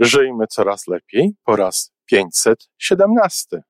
Żyjmy coraz lepiej po raz 517.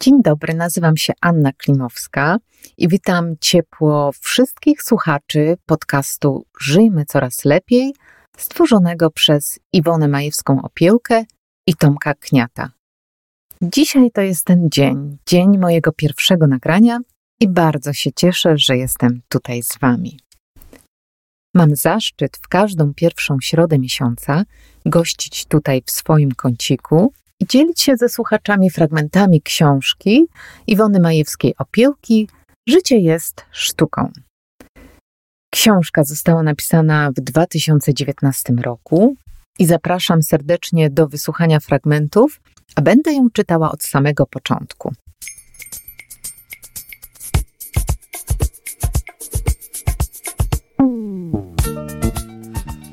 Dzień dobry, nazywam się Anna Klimowska i witam ciepło wszystkich słuchaczy podcastu Żyjmy coraz lepiej, stworzonego przez Iwonę Majewską Opiełkę i Tomka Kniata. Dzisiaj to jest ten dzień, dzień mojego pierwszego nagrania i bardzo się cieszę, że jestem tutaj z Wami. Mam zaszczyt w każdą pierwszą środę miesiąca gościć tutaj w swoim kąciku i dzielić się ze słuchaczami fragmentami książki Iwony Majewskiej Opiełki Życie jest sztuką. Książka została napisana w 2019 roku i zapraszam serdecznie do wysłuchania fragmentów, a będę ją czytała od samego początku.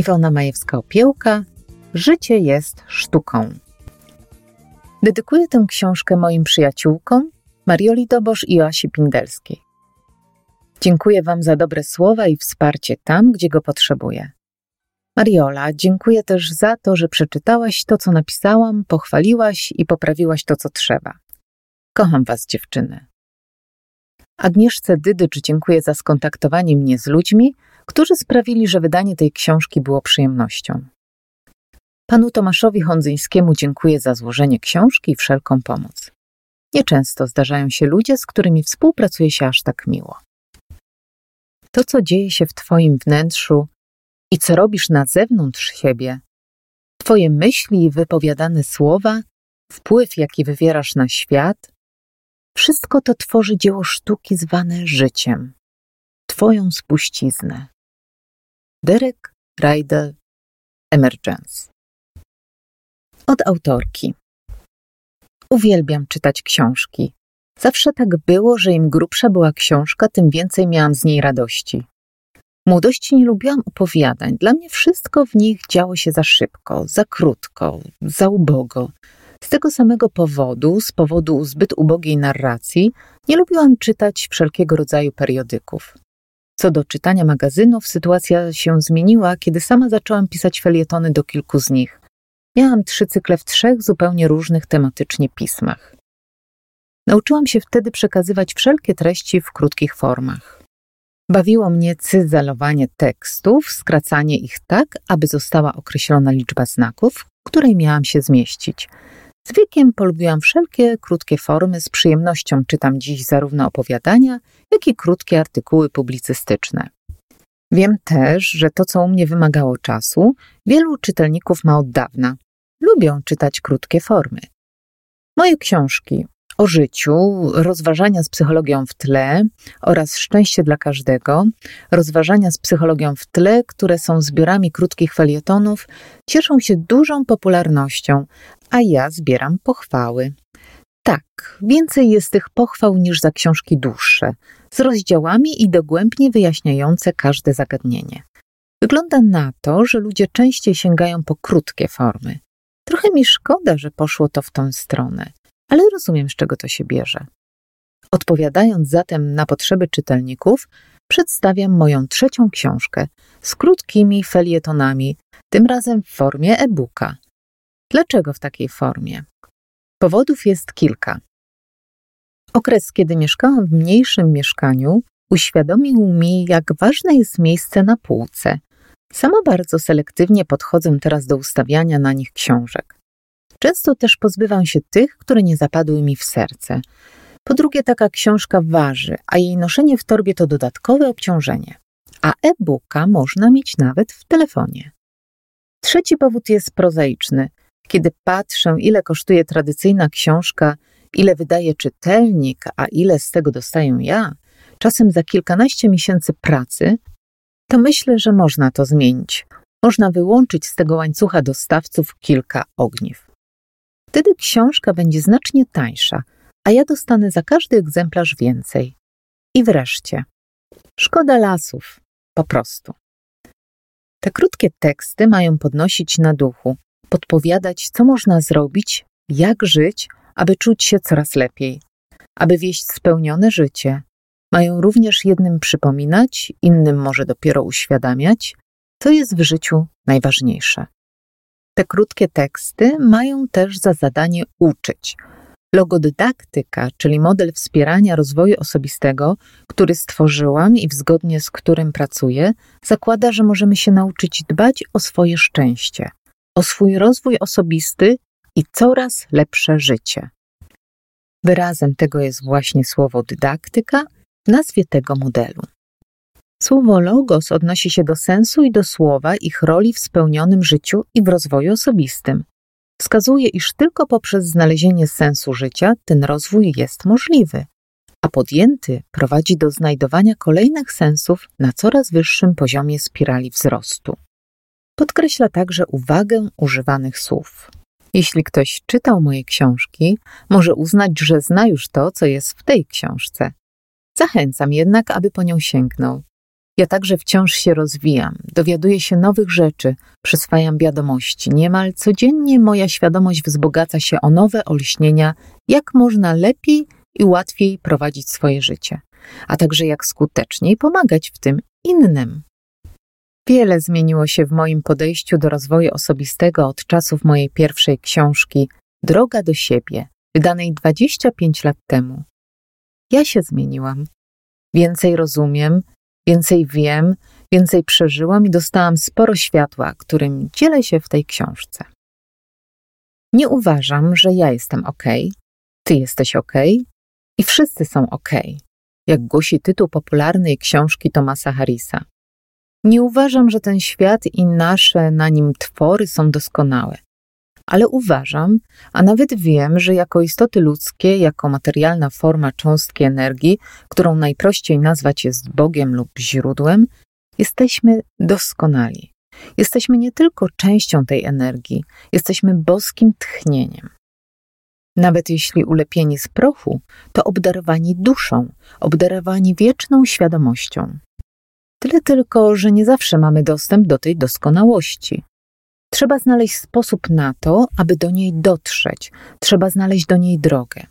Iwona Majewska-Opiełka Życie jest sztuką. Dedykuję tę książkę moim przyjaciółkom Marioli Dobosz i Joasi Pindelskiej. Dziękuję Wam za dobre słowa i wsparcie tam, gdzie go potrzebuję. Mariola, dziękuję też za to, że przeczytałaś to, co napisałam, pochwaliłaś i poprawiłaś to, co trzeba. Kocham Was, dziewczyny. Agnieszce Dydycz dziękuję za skontaktowanie mnie z ludźmi, którzy sprawili, że wydanie tej książki było przyjemnością. Panu Tomaszowi Hondzyńskiemu dziękuję za złożenie książki i wszelką pomoc. Nieczęsto zdarzają się ludzie, z którymi współpracuje się aż tak miło. To, co dzieje się w Twoim wnętrzu i co robisz na zewnątrz siebie, Twoje myśli i wypowiadane słowa, wpływ, jaki wywierasz na świat, wszystko to tworzy dzieło sztuki zwane życiem, Twoją spuściznę. Derek Ryder Emergence. Od autorki. Uwielbiam czytać książki. Zawsze tak było, że im grubsza była książka, tym więcej miałam z niej radości. Młodości nie lubiłam opowiadań. Dla mnie wszystko w nich działo się za szybko, za krótko, za ubogo. Z tego samego powodu, z powodu zbyt ubogiej narracji, nie lubiłam czytać wszelkiego rodzaju periodyków. Co do czytania magazynów, sytuacja się zmieniła, kiedy sama zaczęłam pisać felietony do kilku z nich. Miałam trzy cykle w trzech zupełnie różnych tematycznie pismach. Nauczyłam się wtedy przekazywać wszelkie treści w krótkich formach. Bawiło mnie cyzelowanie tekstów, skracanie ich tak, aby została określona liczba znaków, w której miałam się zmieścić. Z wiekiem polubiłam wszelkie krótkie formy, z przyjemnością czytam dziś zarówno opowiadania, jak i krótkie artykuły publicystyczne. Wiem też, że to, co u mnie wymagało czasu, wielu czytelników ma od dawna. Lubią czytać krótkie formy. Moje książki o życiu, rozważania z psychologią w tle oraz szczęście dla każdego, rozważania z psychologią w tle, które są zbiorami krótkich felietonów, cieszą się dużą popularnością, a ja zbieram pochwały. Tak, więcej jest tych pochwał niż za książki dłuższe, z rozdziałami i dogłębnie wyjaśniające każde zagadnienie. Wygląda na to, że ludzie częściej sięgają po krótkie formy. Trochę mi szkoda, że poszło to w tą stronę, ale rozumiem, z czego to się bierze. Odpowiadając zatem na potrzeby czytelników, przedstawiam moją trzecią książkę z krótkimi felietonami, tym razem w formie e-booka. Dlaczego w takiej formie? Powodów jest kilka. Okres, kiedy mieszkałam w mniejszym mieszkaniu, uświadomił mi, jak ważne jest miejsce na półce. Sama bardzo selektywnie podchodzę teraz do ustawiania na nich książek. Często też pozbywam się tych, które nie zapadły mi w serce. Po drugie, taka książka waży, a jej noszenie w torbie to dodatkowe obciążenie. A e-booka można mieć nawet w telefonie. Trzeci powód jest prozaiczny. Kiedy patrzę, ile kosztuje tradycyjna książka, ile wydaje czytelnik, a ile z tego dostaję ja, czasem za kilkanaście miesięcy pracy, to myślę, że można to zmienić. Można wyłączyć z tego łańcucha dostawców kilka ogniw. Wtedy książka będzie znacznie tańsza, a ja dostanę za każdy egzemplarz więcej. I wreszcie, szkoda lasów, po prostu. Te krótkie teksty mają podnosić na duchu, podpowiadać, co można zrobić, jak żyć, aby czuć się coraz lepiej, aby wieść spełnione życie. Mają również jednym przypominać, innym może dopiero uświadamiać, co jest w życiu najważniejsze. Te krótkie teksty mają też za zadanie uczyć. Logodydaktyka, czyli model wspierania rozwoju osobistego, który stworzyłam i zgodnie z którym pracuję, zakłada, że możemy się nauczyć dbać o swoje szczęście, o swój rozwój osobisty i coraz lepsze życie. Wyrazem tego jest właśnie słowo dydaktyka w nazwie tego modelu. Słowo logos odnosi się do sensu i do słowa, ich roli w spełnionym życiu i w rozwoju osobistym. Wskazuje, iż tylko poprzez znalezienie sensu życia ten rozwój jest możliwy, a podjęty prowadzi do znajdowania kolejnych sensów na coraz wyższym poziomie spirali wzrostu. Podkreśla także uwagę używanych słów. Jeśli ktoś czytał moje książki, może uznać, że zna już to, co jest w tej książce. Zachęcam jednak, aby po nią sięgnął. Ja także wciąż się rozwijam, dowiaduję się nowych rzeczy, przyswajam wiadomości. Niemal codziennie moja świadomość wzbogaca się o nowe olśnienia, jak można lepiej i łatwiej prowadzić swoje życie, a także jak skuteczniej pomagać w tym innym. Wiele zmieniło się w moim podejściu do rozwoju osobistego od czasów mojej pierwszej książki Droga do siebie, wydanej 25 lat temu. Ja się zmieniłam. Więcej rozumiem, więcej wiem, więcej przeżyłam i dostałam sporo światła, którym dzielę się w tej książce. Nie uważam, że ja jestem ok, ty jesteś ok i wszyscy są ok, jak głosi tytuł popularnej książki Tomasa Harrisa. Nie uważam, że ten świat i nasze na nim twory są doskonałe, ale uważam, a nawet wiem, że jako istoty ludzkie, jako materialna forma cząstki energii, którą najprościej nazwać jest Bogiem lub źródłem, jesteśmy doskonali. Jesteśmy nie tylko częścią tej energii, jesteśmy boskim tchnieniem. Nawet jeśli ulepieni z prochu, to obdarowani duszą, obdarowani wieczną świadomością. Tyle tylko, że nie zawsze mamy dostęp do tej doskonałości. Trzeba znaleźć sposób na to, aby do niej dotrzeć, trzeba znaleźć do niej drogę.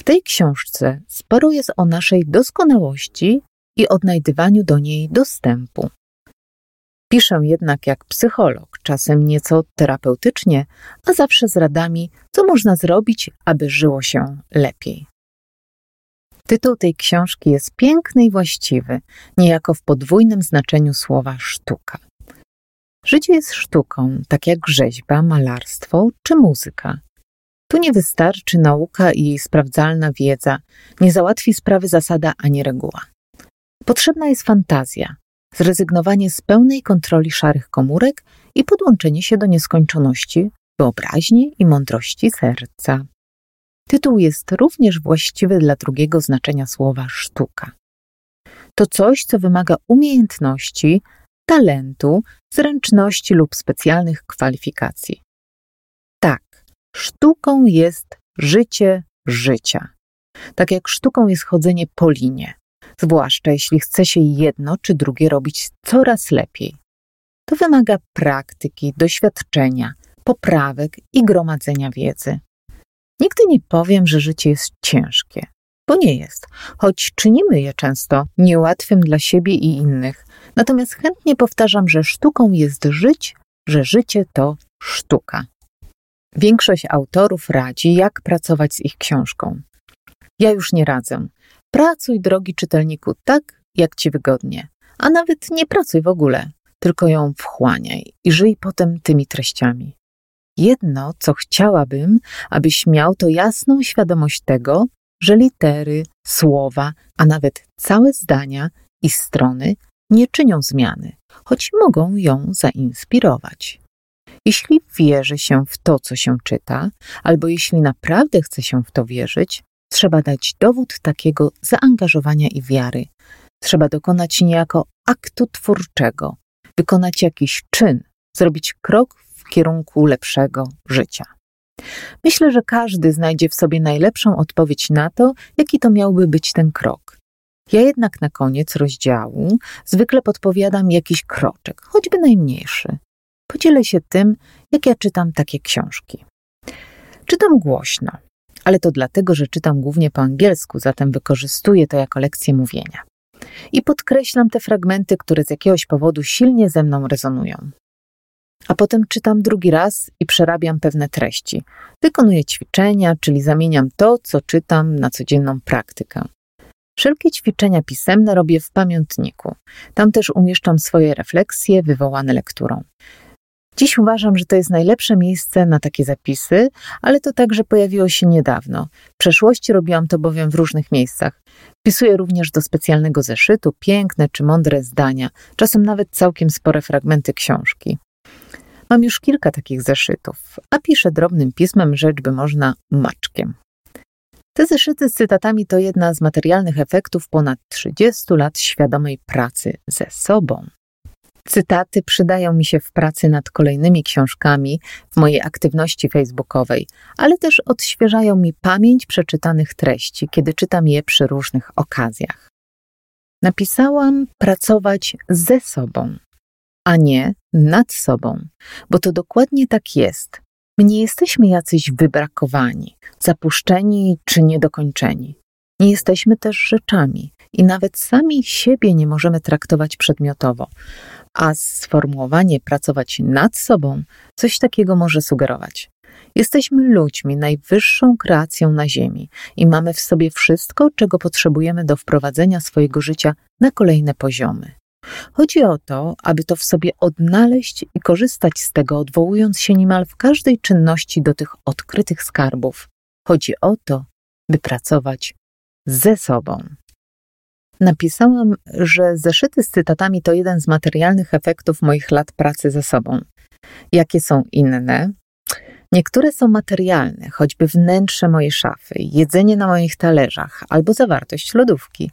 W tej książce sporo jest o naszej doskonałości i odnajdywaniu do niej dostępu. Piszę jednak jak psycholog, czasem nieco terapeutycznie, a zawsze z radami, co można zrobić, aby żyło się lepiej. Tytuł tej książki jest piękny i właściwy, niejako w podwójnym znaczeniu słowa sztuka. Życie jest sztuką, tak jak rzeźba, malarstwo czy muzyka. Tu nie wystarczy nauka i jej sprawdzalna wiedza, nie załatwi sprawy zasada ani reguła. Potrzebna jest fantazja, zrezygnowanie z pełnej kontroli szarych komórek i podłączenie się do nieskończoności, wyobraźni i mądrości serca. Tytuł jest również właściwy dla drugiego znaczenia słowa sztuka. To coś, co wymaga umiejętności, talentu, zręczności lub specjalnych kwalifikacji. Tak, sztuką jest życie życia. Tak jak sztuką jest chodzenie po linie, zwłaszcza jeśli chce się jedno czy drugie robić coraz lepiej. To wymaga praktyki, doświadczenia, poprawek i gromadzenia wiedzy. Nigdy nie powiem, że życie jest ciężkie, bo nie jest, choć czynimy je często niełatwym dla siebie i innych. Natomiast chętnie powtarzam, że sztuką jest żyć, że życie to sztuka. Większość autorów radzi, jak pracować z ich książką. Ja już nie radzę. Pracuj, drogi czytelniku, tak, jak ci wygodnie, a nawet nie pracuj w ogóle, tylko ją wchłaniaj i żyj potem tymi treściami. Jedno, co chciałabym, abyś miał, to jasną świadomość tego, że litery, słowa, a nawet całe zdania i strony nie czynią zmiany, choć mogą ją zainspirować. Jeśli wierzy się w to, co się czyta, albo jeśli naprawdę chce się w to wierzyć, trzeba dać dowód takiego zaangażowania i wiary. Trzeba dokonać niejako aktu twórczego, wykonać jakiś czyn, zrobić krok kierunku lepszego życia. Myślę, że każdy znajdzie w sobie najlepszą odpowiedź na to, jaki to miałby być ten krok. Ja jednak na koniec rozdziału zwykle podpowiadam jakiś kroczek, choćby najmniejszy. Podzielę się tym, jak ja czytam takie książki. Czytam głośno, ale to dlatego, że czytam głównie po angielsku, zatem wykorzystuję to jako lekcję mówienia. I podkreślam te fragmenty, które z jakiegoś powodu silnie ze mną rezonują. A potem czytam drugi raz i przerabiam pewne treści. Wykonuję ćwiczenia, czyli zamieniam to, co czytam, na codzienną praktykę. Wszelkie ćwiczenia pisemne robię w pamiętniku. Tam też umieszczam swoje refleksje wywołane lekturą. Dziś uważam, że to jest najlepsze miejsce na takie zapisy, ale to także pojawiło się niedawno. W przeszłości robiłam to bowiem w różnych miejscach. Wpisuję również do specjalnego zeszytu piękne czy mądre zdania, czasem nawet całkiem spore fragmenty książki. Mam już kilka takich zeszytów, a piszę drobnym pismem, rzecz by można maczkiem. Te zeszyty z cytatami to jedna z materialnych efektów ponad 30 lat świadomej pracy ze sobą. Cytaty przydają mi się w pracy nad kolejnymi książkami, w mojej aktywności facebookowej, ale też odświeżają mi pamięć przeczytanych treści, kiedy czytam je przy różnych okazjach. Napisałam pracować ze sobą, a nie nad sobą, bo to dokładnie tak jest. My nie jesteśmy jacyś wybrakowani, zapuszczeni czy niedokończeni. Nie jesteśmy też rzeczami i nawet sami siebie nie możemy traktować przedmiotowo, a sformułowanie pracować nad sobą coś takiego może sugerować. Jesteśmy ludźmi, najwyższą kreacją na Ziemi i mamy w sobie wszystko, czego potrzebujemy do wprowadzenia swojego życia na kolejne poziomy. Chodzi o to, aby to w sobie odnaleźć i korzystać z tego, odwołując się niemal w każdej czynności do tych odkrytych skarbów. Chodzi o to, by pracować ze sobą. Napisałam, że zeszyty z cytatami to jeden z materialnych efektów moich lat pracy ze sobą. Jakie są inne? Niektóre są materialne, choćby wnętrze mojej szafy, jedzenie na moich talerzach albo zawartość lodówki.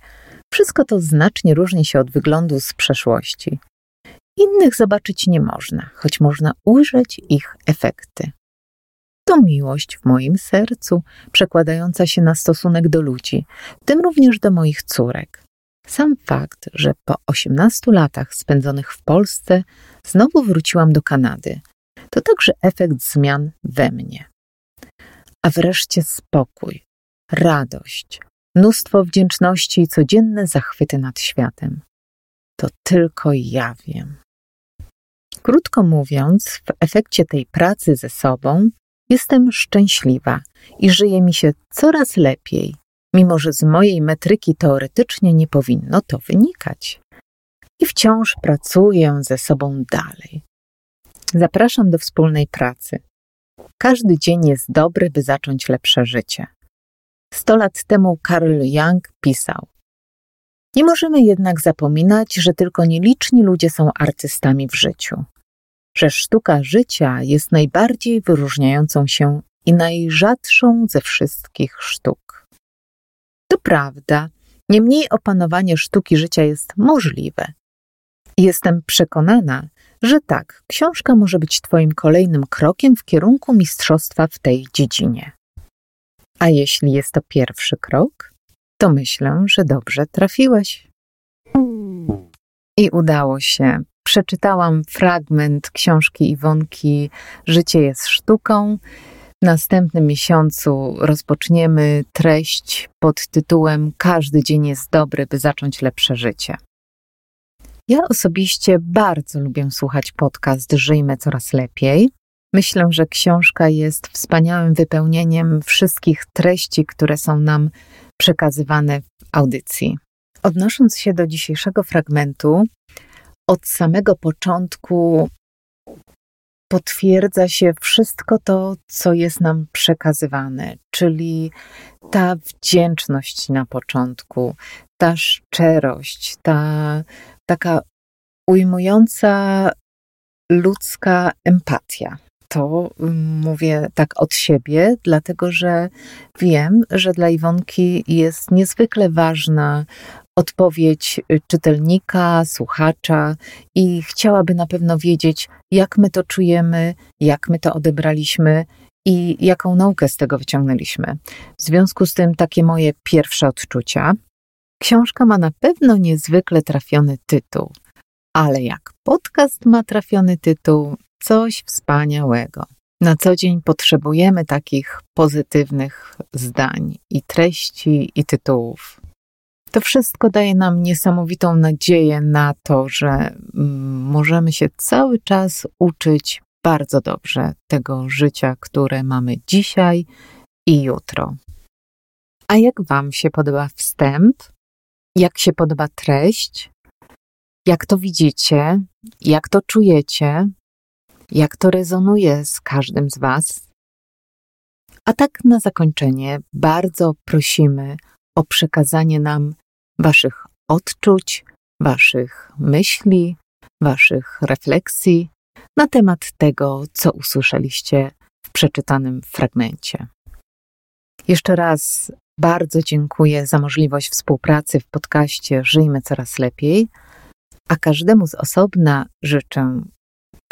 Wszystko to znacznie różni się od wyglądu z przeszłości. Innych zobaczyć nie można, choć można ujrzeć ich efekty. To miłość w moim sercu, przekładająca się na stosunek do ludzi, w tym również do moich córek. Sam fakt, że po 18 latach spędzonych w Polsce znowu wróciłam do Kanady, to także efekt zmian we mnie. A wreszcie spokój, radość, mnóstwo wdzięczności i codzienne zachwyty nad światem. To tylko ja wiem. Krótko mówiąc, w efekcie tej pracy ze sobą jestem szczęśliwa i żyje mi się coraz lepiej, mimo że z mojej metryki teoretycznie nie powinno to wynikać. I wciąż pracuję ze sobą dalej. Zapraszam do wspólnej pracy. Każdy dzień jest dobry, by zacząć lepsze życie. Sto lat temu Karl Young pisał: Nie możemy jednak zapominać, że tylko nieliczni ludzie są artystami w życiu, że sztuka życia jest najbardziej wyróżniającą się i najrzadszą ze wszystkich sztuk. To prawda, niemniej opanowanie sztuki życia jest możliwe. Jestem przekonana, że tak, książka może być Twoim kolejnym krokiem w kierunku mistrzostwa w tej dziedzinie. A jeśli jest to pierwszy krok, to myślę, że dobrze trafiłeś. I udało się. Przeczytałam fragment książki Iwonki Życie jest sztuką. W następnym miesiącu rozpoczniemy treść pod tytułem Każdy dzień jest dobry, by zacząć lepsze życie. Ja osobiście bardzo lubię słuchać podcast Żyjmy coraz lepiej. Myślę, że książka jest wspaniałym wypełnieniem wszystkich treści, które są nam przekazywane w audycji. Odnosząc się do dzisiejszego fragmentu, od samego początku potwierdza się wszystko to, co jest nam przekazywane, czyli ta wdzięczność na początku, ta szczerość, ta taka ujmująca ludzka empatia to mówię tak od siebie, dlatego że wiem, że dla Iwonki jest niezwykle ważna odpowiedź czytelnika, słuchacza i chciałaby na pewno wiedzieć, jak my to czujemy, jak my to odebraliśmy i jaką naukę z tego wyciągnęliśmy. W związku z tym takie moje pierwsze odczucia. Książka ma na pewno niezwykle trafiony tytuł, ale jak podcast ma trafiony tytuł, coś wspaniałego. Na co dzień potrzebujemy takich pozytywnych zdań i treści i tytułów. To wszystko daje nam niesamowitą nadzieję na to, że mm, możemy się cały czas uczyć bardzo dobrze tego życia, które mamy dzisiaj i jutro. A jak Wam się podoba wstęp? Jak się podoba treść? Jak to widzicie? Jak to czujecie? Jak to rezonuje z każdym z Was? A tak na zakończenie bardzo prosimy o przekazanie nam Waszych odczuć, Waszych myśli, Waszych refleksji na temat tego, co usłyszeliście w przeczytanym fragmencie. Jeszcze raz bardzo dziękuję za możliwość współpracy w podcaście Żyjmy Coraz Lepiej, a każdemu z osobna życzę